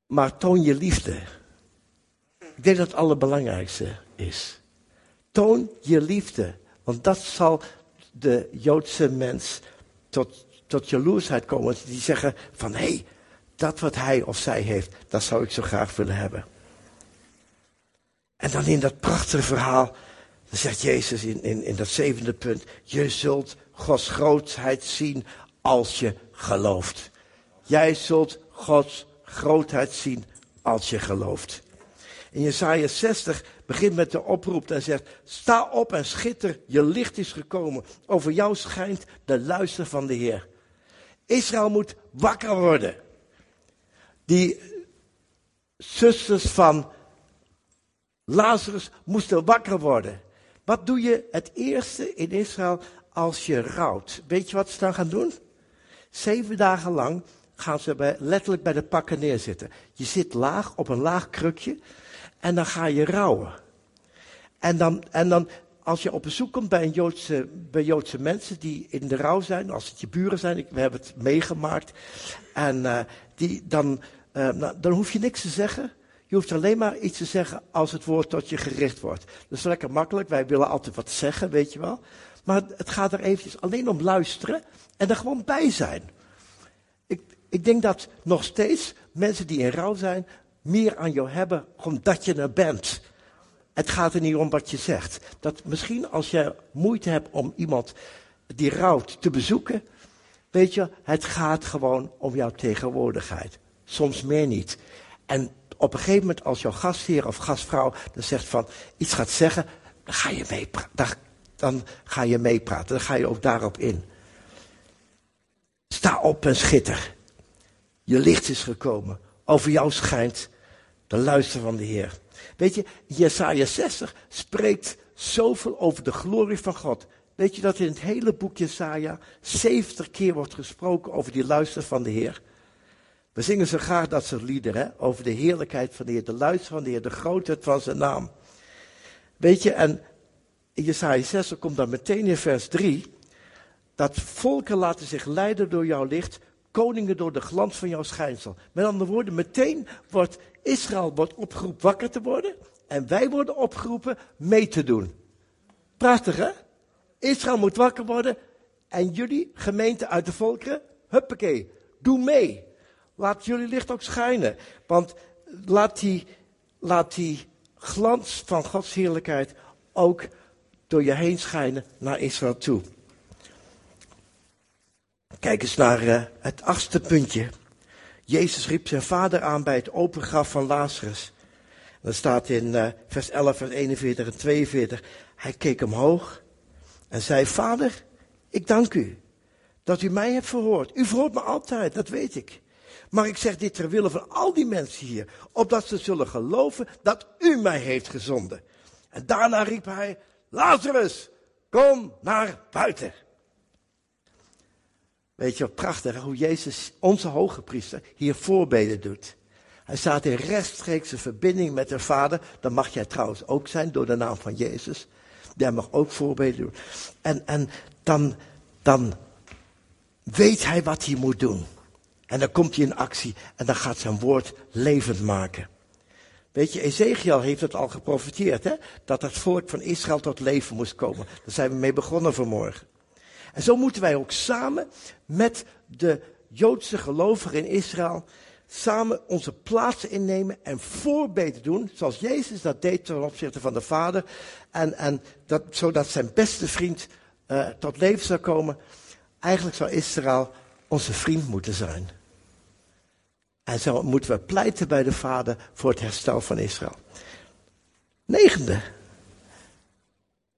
Maar toon je liefde. Ik denk dat het allerbelangrijkste is. Toon je liefde. Want dat zal de Joodse mens tot, tot jaloersheid komen. Die zeggen van, hé, hey, dat wat hij of zij heeft, dat zou ik zo graag willen hebben. En dan in dat prachtige verhaal, dan zegt Jezus in, in, in dat zevende punt, je zult Gods grootheid zien als je gelooft. Jij zult Gods grootheid zien als je gelooft. In Jesaja 60 begint met de oproep en zegt, sta op en schitter, je licht is gekomen. Over jou schijnt de luister van de Heer. Israël moet wakker worden die zusters van Lazarus moesten wakker worden. Wat doe je het eerste in Israël als je rouwt? Weet je wat ze dan gaan doen? Zeven dagen lang gaan ze bij, letterlijk bij de pakken neerzitten. Je zit laag op een laag krukje en dan ga je rouwen. En dan, en dan als je op bezoek komt bij, een Joodse, bij Joodse mensen die in de rouw zijn, als het je buren zijn, ik, we hebben het meegemaakt, en uh, die, dan, uh, nou, dan hoef je niks te zeggen. Je hoeft alleen maar iets te zeggen als het woord tot je gericht wordt. Dat is lekker makkelijk, wij willen altijd wat zeggen, weet je wel. Maar het gaat er eventjes alleen om luisteren en er gewoon bij zijn. Ik, ik denk dat nog steeds mensen die in rouw zijn, meer aan jou hebben omdat je er bent. Het gaat er niet om wat je zegt. Dat misschien als je moeite hebt om iemand die rouwt te bezoeken, weet je, het gaat gewoon om jouw tegenwoordigheid. Soms meer niet. En op een gegeven moment als jouw gastheer of gastvrouw dan zegt van iets gaat zeggen, dan ga je meepraten. Dan ga je meepraten. Dan ga je ook daarop in. Sta op en schitter. Je licht is gekomen. Over jou schijnt de luister van de Heer. Weet je, Jesaja 60 spreekt zoveel over de glorie van God. Weet je dat in het hele boek Jesaja 70 keer wordt gesproken over die luister van de Heer? We zingen zo graag dat soort liederen, over de heerlijkheid van de Heer, de luister van de Heer, de grootheid van zijn naam. Weet je, en in Jesaja 60 komt dan meteen in vers 3, dat volken laten zich leiden door jouw licht, koningen door de glans van jouw schijnsel. Met andere woorden, meteen wordt Israël wordt opgeroepen wakker te worden en wij worden opgeroepen mee te doen. Prachtig hè? Israël moet wakker worden en jullie, gemeente uit de volkeren, huppakee, doe mee. Laat jullie licht ook schijnen. Want laat die, laat die glans van Gods heerlijkheid ook door je heen schijnen naar Israël toe. Kijk eens naar uh, het achtste puntje. Jezus riep zijn vader aan bij het open graf van Lazarus. Dat staat in uh, vers 11, vers 41 en 42. Hij keek omhoog en zei, vader, ik dank u dat u mij hebt verhoord. U verhoort me altijd, dat weet ik. Maar ik zeg dit ter wille van al die mensen hier, opdat ze zullen geloven dat u mij heeft gezonden. En daarna riep hij, Lazarus, kom naar buiten. Weet je prachtig, hoe Jezus, onze hoge priester, hier voorbeden doet. Hij staat in rechtstreekse verbinding met de Vader. Dat mag jij trouwens ook zijn door de naam van Jezus. Jij mag ook voorbeden doen. En, en dan, dan weet hij wat hij moet doen. En dan komt hij in actie en dan gaat zijn woord levend maken. Weet je, Ezekiel heeft het al geprofiteerd, hè? Dat het volk van Israël tot leven moest komen. Daar zijn we mee begonnen vanmorgen. En zo moeten wij ook samen met de Joodse gelovigen in Israël samen onze plaatsen innemen en voorbeden doen, zoals Jezus dat deed ten opzichte van de Vader, en, en dat, zodat zijn beste vriend uh, tot leven zou komen. Eigenlijk zou Israël onze vriend moeten zijn. En zo moeten we pleiten bij de Vader voor het herstel van Israël. Negende.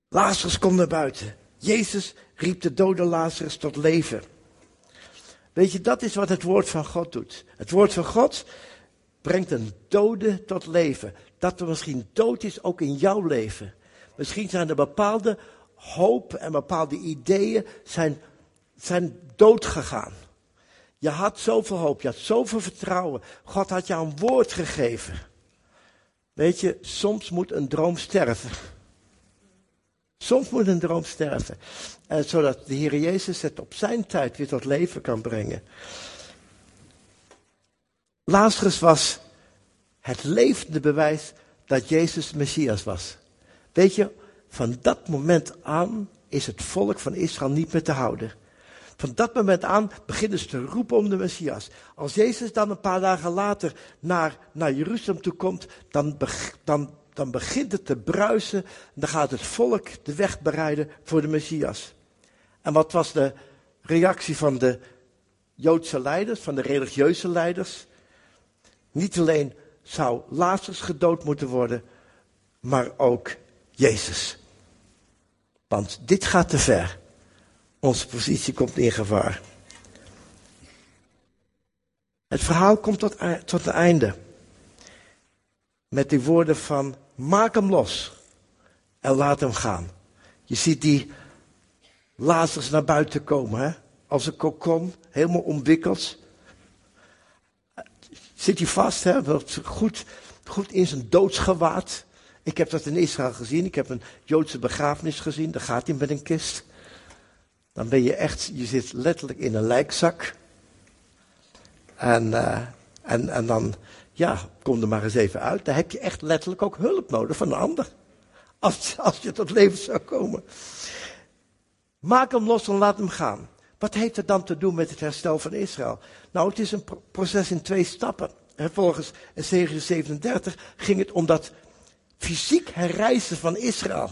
Lazarus komt naar buiten. Jezus riep de dode Lazarus tot leven. Weet je, dat is wat het woord van God doet. Het woord van God brengt een dode tot leven. Dat er misschien dood is ook in jouw leven. Misschien zijn er bepaalde hoop en bepaalde ideeën zijn, zijn dood gegaan. Je had zoveel hoop, je had zoveel vertrouwen. God had jou een woord gegeven. Weet je, soms moet een droom sterven. Soms moet een droom sterven. En zodat de Heer Jezus het op zijn tijd weer tot leven kan brengen. Lazarus was het levende bewijs dat Jezus Messias was. Weet je, van dat moment aan is het volk van Israël niet meer te houden. Van dat moment aan beginnen ze te roepen om de Messias. Als Jezus dan een paar dagen later naar, naar Jeruzalem toe komt, dan, dan dan begint het te bruisen. Dan gaat het volk de weg bereiden voor de Messias. En wat was de reactie van de Joodse leiders, van de religieuze leiders? Niet alleen zou Lazarus gedood moeten worden, maar ook Jezus. Want dit gaat te ver. Onze positie komt in gevaar. Het verhaal komt tot, tot het einde met die woorden van maak hem los en laat hem gaan. Je ziet die Lazarus naar buiten komen, hè? als een kokon, helemaal omwikkeld. zit hij vast, hè, goed, goed in zijn doodsgewaad. Ik heb dat in Israël gezien. Ik heb een Joodse begrafenis gezien. Daar gaat hij met een kist. Dan ben je echt, je zit letterlijk in een lijkzak. En, uh, en, en dan, ja, kom er maar eens even uit. Dan heb je echt letterlijk ook hulp nodig van een ander. Als, als je tot leven zou komen. Maak hem los en laat hem gaan. Wat heeft het dan te doen met het herstel van Israël? Nou, het is een proces in twee stappen. Volgens Ezekiel 37 ging het om dat fysiek herrijzen van Israël.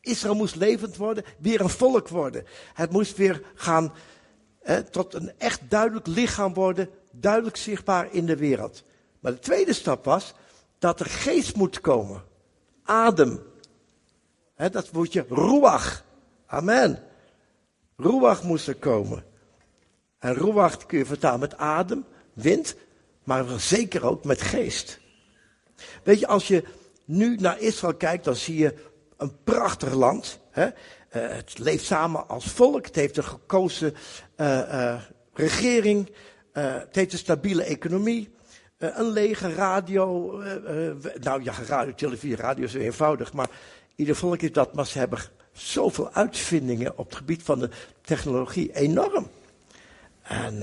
Israël moest levend worden, weer een volk worden. Het moest weer gaan tot een echt duidelijk lichaam worden, duidelijk zichtbaar in de wereld. Maar de tweede stap was dat er geest moet komen. Adem. dat woordje ruach. Amen. Ruach moest er komen. En ruach kun je vertalen met adem, wind, maar zeker ook met geest. Weet je, als je nu naar Israël kijkt, dan zie je een prachtig land. Uh, het leeft samen als volk. Het heeft een gekozen uh, uh, regering. het heeft een stabiele economie. Een lege radio. nou ja, radio, televisie, radio is eenvoudig. Maar ieder volk heeft dat. Maar ze hebben zoveel uitvindingen op het gebied van de technologie. Enorm. En,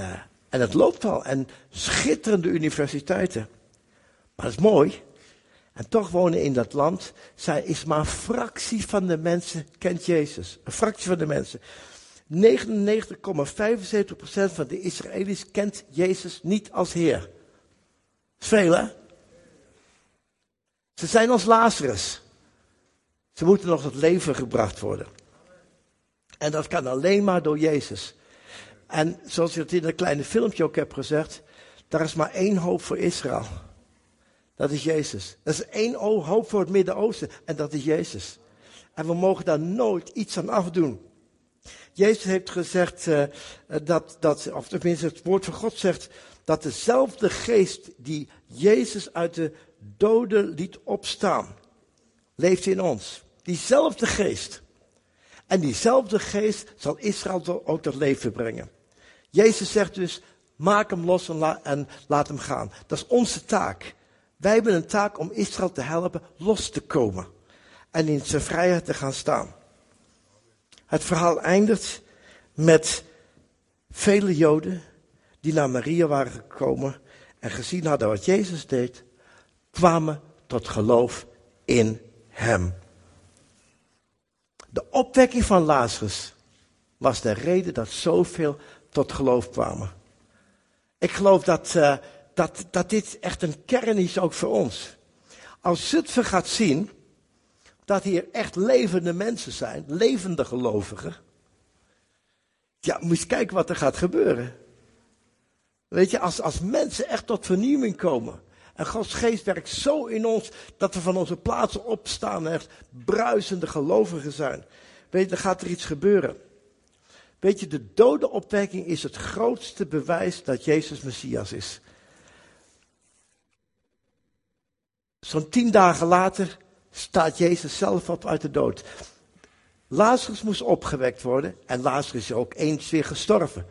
en het loopt al. En schitterende universiteiten. Maar dat is mooi. En toch wonen in dat land, zij is maar een fractie van de mensen kent Jezus. Een fractie van de mensen. 99,75% van de Israëli's kent Jezus niet als Heer. Veel hè? Ze zijn als Lazarus. Ze moeten nog tot leven gebracht worden. En dat kan alleen maar door Jezus. En zoals je het in een kleine filmpje ook heb gezegd, daar is maar één hoop voor Israël. Dat is Jezus. Dat is één hoop voor het Midden-Oosten en dat is Jezus. En we mogen daar nooit iets aan afdoen. Jezus heeft gezegd uh, dat, dat, of tenminste het woord van God zegt, dat dezelfde geest die Jezus uit de doden liet opstaan, leeft in ons. Diezelfde geest. En diezelfde geest zal Israël ook tot leven brengen. Jezus zegt dus, maak hem los en, en laat hem gaan. Dat is onze taak. Wij hebben een taak om Israël te helpen los te komen en in zijn vrijheid te gaan staan. Het verhaal eindigt met vele Joden die naar Maria waren gekomen en gezien hadden wat Jezus deed, kwamen tot geloof in Hem. De opwekking van Lazarus was de reden dat zoveel tot geloof kwamen. Ik geloof dat uh, dat, dat dit echt een kern is ook voor ons. Als Zutphen gaat zien dat hier echt levende mensen zijn, levende gelovigen. Ja, moet je kijken wat er gaat gebeuren. Weet je, als, als mensen echt tot vernieuwing komen. En Gods geest werkt zo in ons dat we van onze plaatsen opstaan en echt bruisende gelovigen zijn. Weet je, dan gaat er iets gebeuren. Weet je, de dodenopwekking is het grootste bewijs dat Jezus Messias is. Zo'n tien dagen later staat Jezus zelf op uit de dood. Lazarus moest opgewekt worden en Lazarus is ook eens weer gestorven.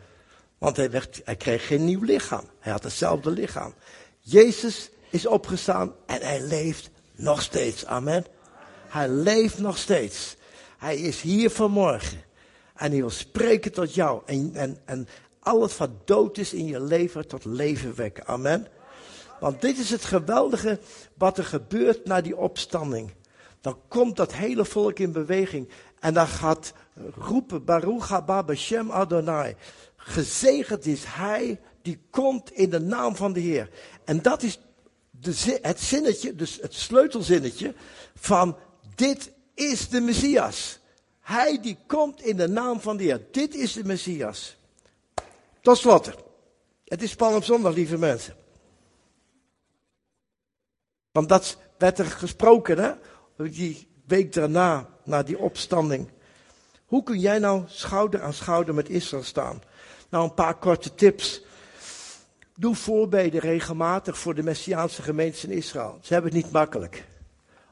Want hij, werd, hij kreeg geen nieuw lichaam. Hij had hetzelfde lichaam. Jezus is opgestaan en hij leeft nog steeds. Amen. Hij leeft nog steeds. Hij is hier vanmorgen. En hij wil spreken tot jou. En, en, en alles wat dood is in je leven tot leven wekken. Amen. Want dit is het geweldige wat er gebeurt na die opstanding. Dan komt dat hele volk in beweging. En dan gaat roepen, Baruch haba Adonai. Gezegend is hij die komt in de naam van de Heer. En dat is de, het zinnetje, dus het sleutelzinnetje van dit is de Messias. Hij die komt in de naam van de Heer. Dit is de Messias. Tot slot. Het is Palmzondag, lieve mensen. Want dat werd er gesproken, hè? Die week daarna, na die opstanding. Hoe kun jij nou schouder aan schouder met Israël staan? Nou, een paar korte tips. Doe voorbeden regelmatig voor de Messiaanse gemeentes in Israël. Ze hebben het niet makkelijk.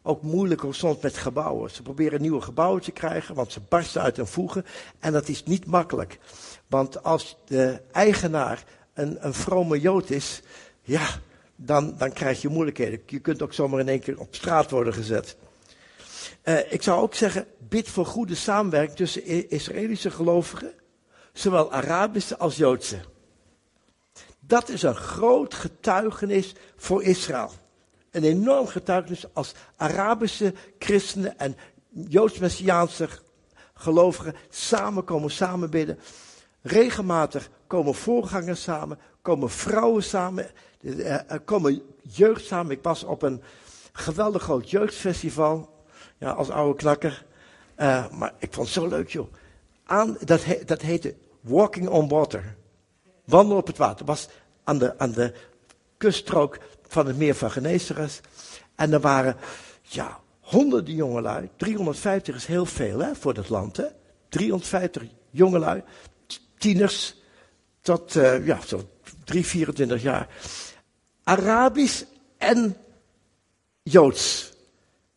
Ook moeilijk soms met gebouwen. Ze proberen nieuwe gebouwen te krijgen, want ze barsten uit hun voegen. En dat is niet makkelijk. Want als de eigenaar een, een vrome Jood is, ja, dan, dan krijg je moeilijkheden. Je kunt ook zomaar in één keer op straat worden gezet. Uh, ik zou ook zeggen, bid voor goede samenwerking tussen Israëlische gelovigen, zowel Arabische als Joodse. Dat is een groot getuigenis voor Israël. Een enorm getuigenis als Arabische christenen en Joods-Messiaanse gelovigen samen bidden. Regelmatig komen voorgangers samen, komen vrouwen samen, er komen jeugd samen. Ik was op een geweldig groot jeugdfestival, ja, als oude knakker. Uh, maar ik vond het zo leuk, joh. Aan, dat, dat heette Walking on Water. Wandelen op het water. was aan de, aan de kuststrook van het meer van Genesaret. En er waren, ja, honderden jongelui. 350 is heel veel, hè, voor dat land, hè. 350 jongelui, tieners, tot, uh, ja, zo 3, 24 jaar. Arabisch en Joods.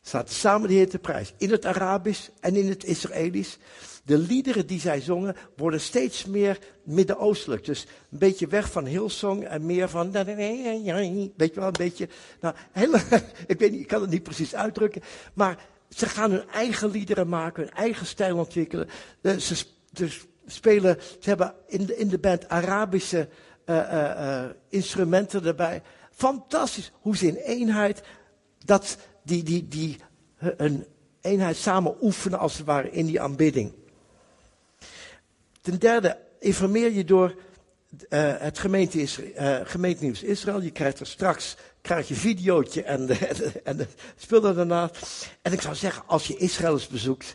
Zaten samen de Heer te prijs. In het Arabisch en in het Israëlisch. De liederen die zij zongen worden steeds meer Midden-Oostelijk. Dus een beetje weg van Hillsong en meer van. Weet je wel, een beetje. Nou, ik weet niet, ik kan het niet precies uitdrukken. Maar ze gaan hun eigen liederen maken, hun eigen stijl ontwikkelen. Eh, ze, spelen, ze hebben in de, in de band Arabische uh, uh, instrumenten erbij. Fantastisch hoe ze in eenheid dat die, die, die een eenheid samen oefenen als het ware in die aanbidding. Ten derde, informeer je door uh, het gemeente uh, gemeentenieuws Israël. Je krijgt er straks krijg je videootje en, en, en speel er daarna. En ik zou zeggen, als je Israël eens bezoekt,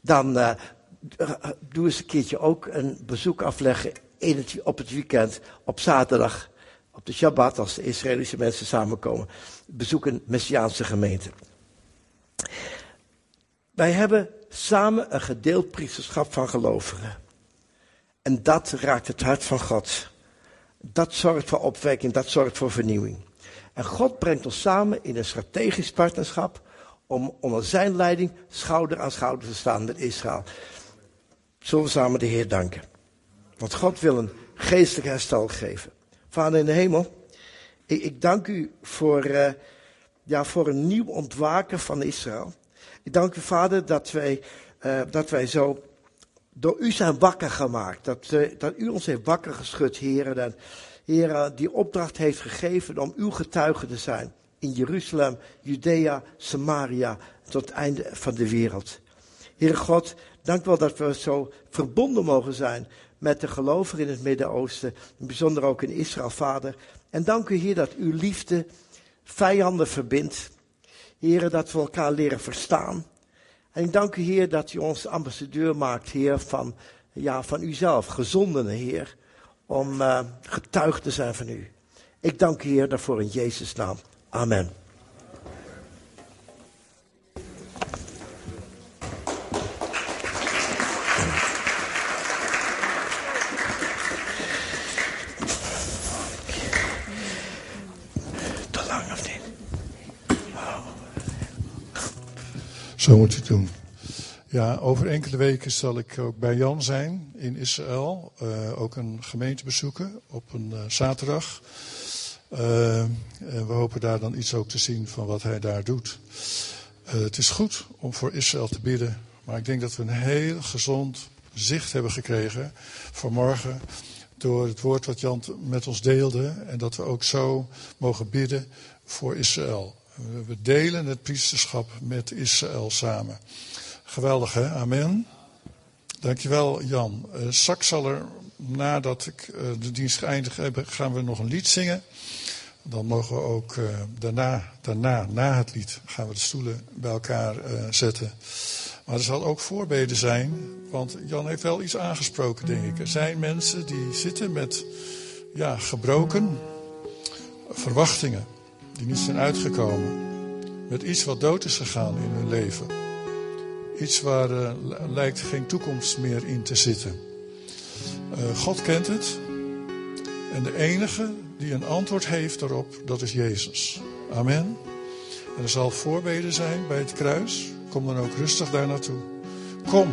dan uh, doe eens een keertje ook een bezoek afleggen in op het weekend, op zaterdag, op de Shabbat, als de Israëlische mensen samenkomen. Bezoek een Messiaanse gemeente. Wij hebben samen een gedeeld priesterschap van gelovigen. En dat raakt het hart van God. Dat zorgt voor opwekking, dat zorgt voor vernieuwing. En God brengt ons samen in een strategisch partnerschap om onder zijn leiding schouder aan schouder te staan met Israël. Zullen we samen de Heer danken. Want God wil een geestelijk herstel geven. Vader in de hemel, ik, ik dank u voor, uh, ja, voor een nieuw ontwaken van Israël. Ik dank u, Vader, dat wij, uh, dat wij zo door u zijn wakker gemaakt. Dat, uh, dat u ons heeft wakker geschud, heren. En heren, die opdracht heeft gegeven om uw getuige te zijn. In Jeruzalem, Judea, Samaria, tot het einde van de wereld. Heere God, dank wel dat we zo verbonden mogen zijn met de gelovigen in het Midden-Oosten. Bijzonder ook in Israël, Vader. En dank u, Heer, dat uw liefde vijanden verbindt. Heer, dat we elkaar leren verstaan. En ik dank u, Heer, dat u ons ambassadeur maakt, Heer, van, ja, van uzelf, gezonden, Heer, om uh, getuige te zijn van u. Ik dank u, Heer, daarvoor in Jezus' naam. Amen. Ja, over enkele weken zal ik ook bij Jan zijn in Israël. Uh, ook een gemeente bezoeken op een uh, zaterdag. Uh, en we hopen daar dan iets ook te zien van wat hij daar doet. het is goed om voor Israël te bidden. Maar ik denk dat we een heel gezond zicht hebben gekregen vanmorgen. Door het woord wat Jan met ons deelde. En dat we ook zo mogen bidden voor Israël. We delen het priesterschap met Israël samen. Geweldig hè, amen. Dankjewel Jan. Uh, straks zal er, nadat ik uh, de dienst geëindigd heb, gaan we nog een lied zingen. Dan mogen we ook uh, daarna, daarna, na het lied, gaan we de stoelen bij elkaar zetten. Maar er zal ook voorbeden zijn, want Jan heeft wel iets aangesproken, denk ik. Er zijn mensen die zitten met ja, gebroken verwachtingen die niet zijn uitgekomen. Met iets wat dood is gegaan in hun leven. Iets waar uh, lijkt geen toekomst meer in te zitten. Uh, God kent het. En de enige die een antwoord heeft daarop, dat is Jezus. Amen. En er zal voorbeden zijn bij het kruis. Kom dan ook rustig daar naartoe. Kom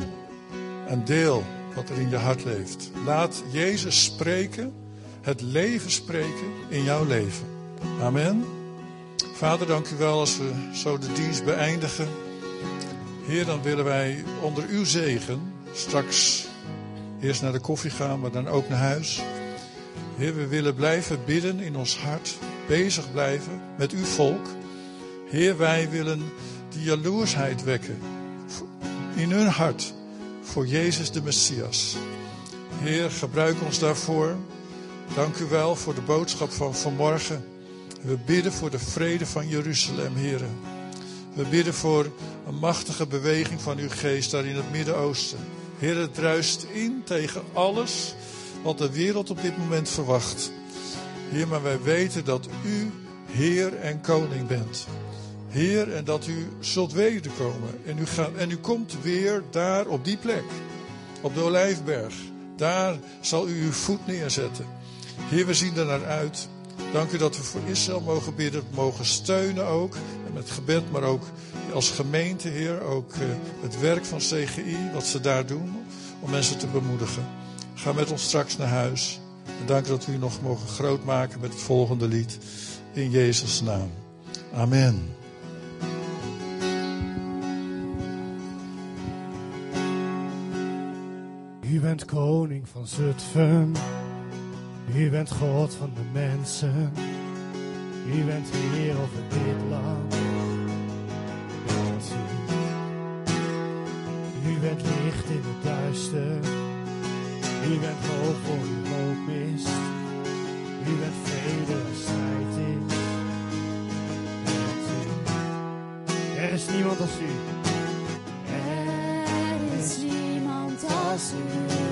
en deel wat er in je hart leeft. Laat Jezus spreken, het leven spreken in jouw leven. Amen. Vader, dank u wel als we zo de dienst beëindigen. Heer, dan willen wij onder uw zegen straks eerst naar de koffie gaan, maar dan ook naar huis. Heer, we willen blijven bidden in ons hart, bezig blijven met uw volk. Heer, wij willen die jaloersheid wekken in hun hart voor Jezus de Messias. Heer, gebruik ons daarvoor. Dank u wel voor de boodschap van vanmorgen. We bidden voor de vrede van Jeruzalem, Heer. We bidden voor een machtige beweging van uw geest daar in het Midden-Oosten. Heer, het druist in tegen alles wat de wereld op dit moment verwacht. Heer, maar wij weten dat u Heer en Koning bent. Heer, en dat u zult wederkomen. En u, gaat, en u komt weer daar op die plek, op de Olijfberg. Daar zal u uw voet neerzetten. Heer, we zien er naar uit. Dank u dat we voor Israël mogen bidden, mogen steunen ook. En met gebed, maar ook als gemeente, Heer. Ook uh, het werk van CGI, wat ze daar doen, om mensen te bemoedigen. Ga met ons straks naar huis. En dank u dat we u nog mogen groot maken met het volgende lied. In Jezus' naam. Amen. U bent koning van Zutphen. U bent God van de mensen. U bent Heer over dit land. U. bent licht in het duister. U bent hoop voor uw hoop mist. U bent vrede als strijd is. Er is niemand als u. Er is niemand als u,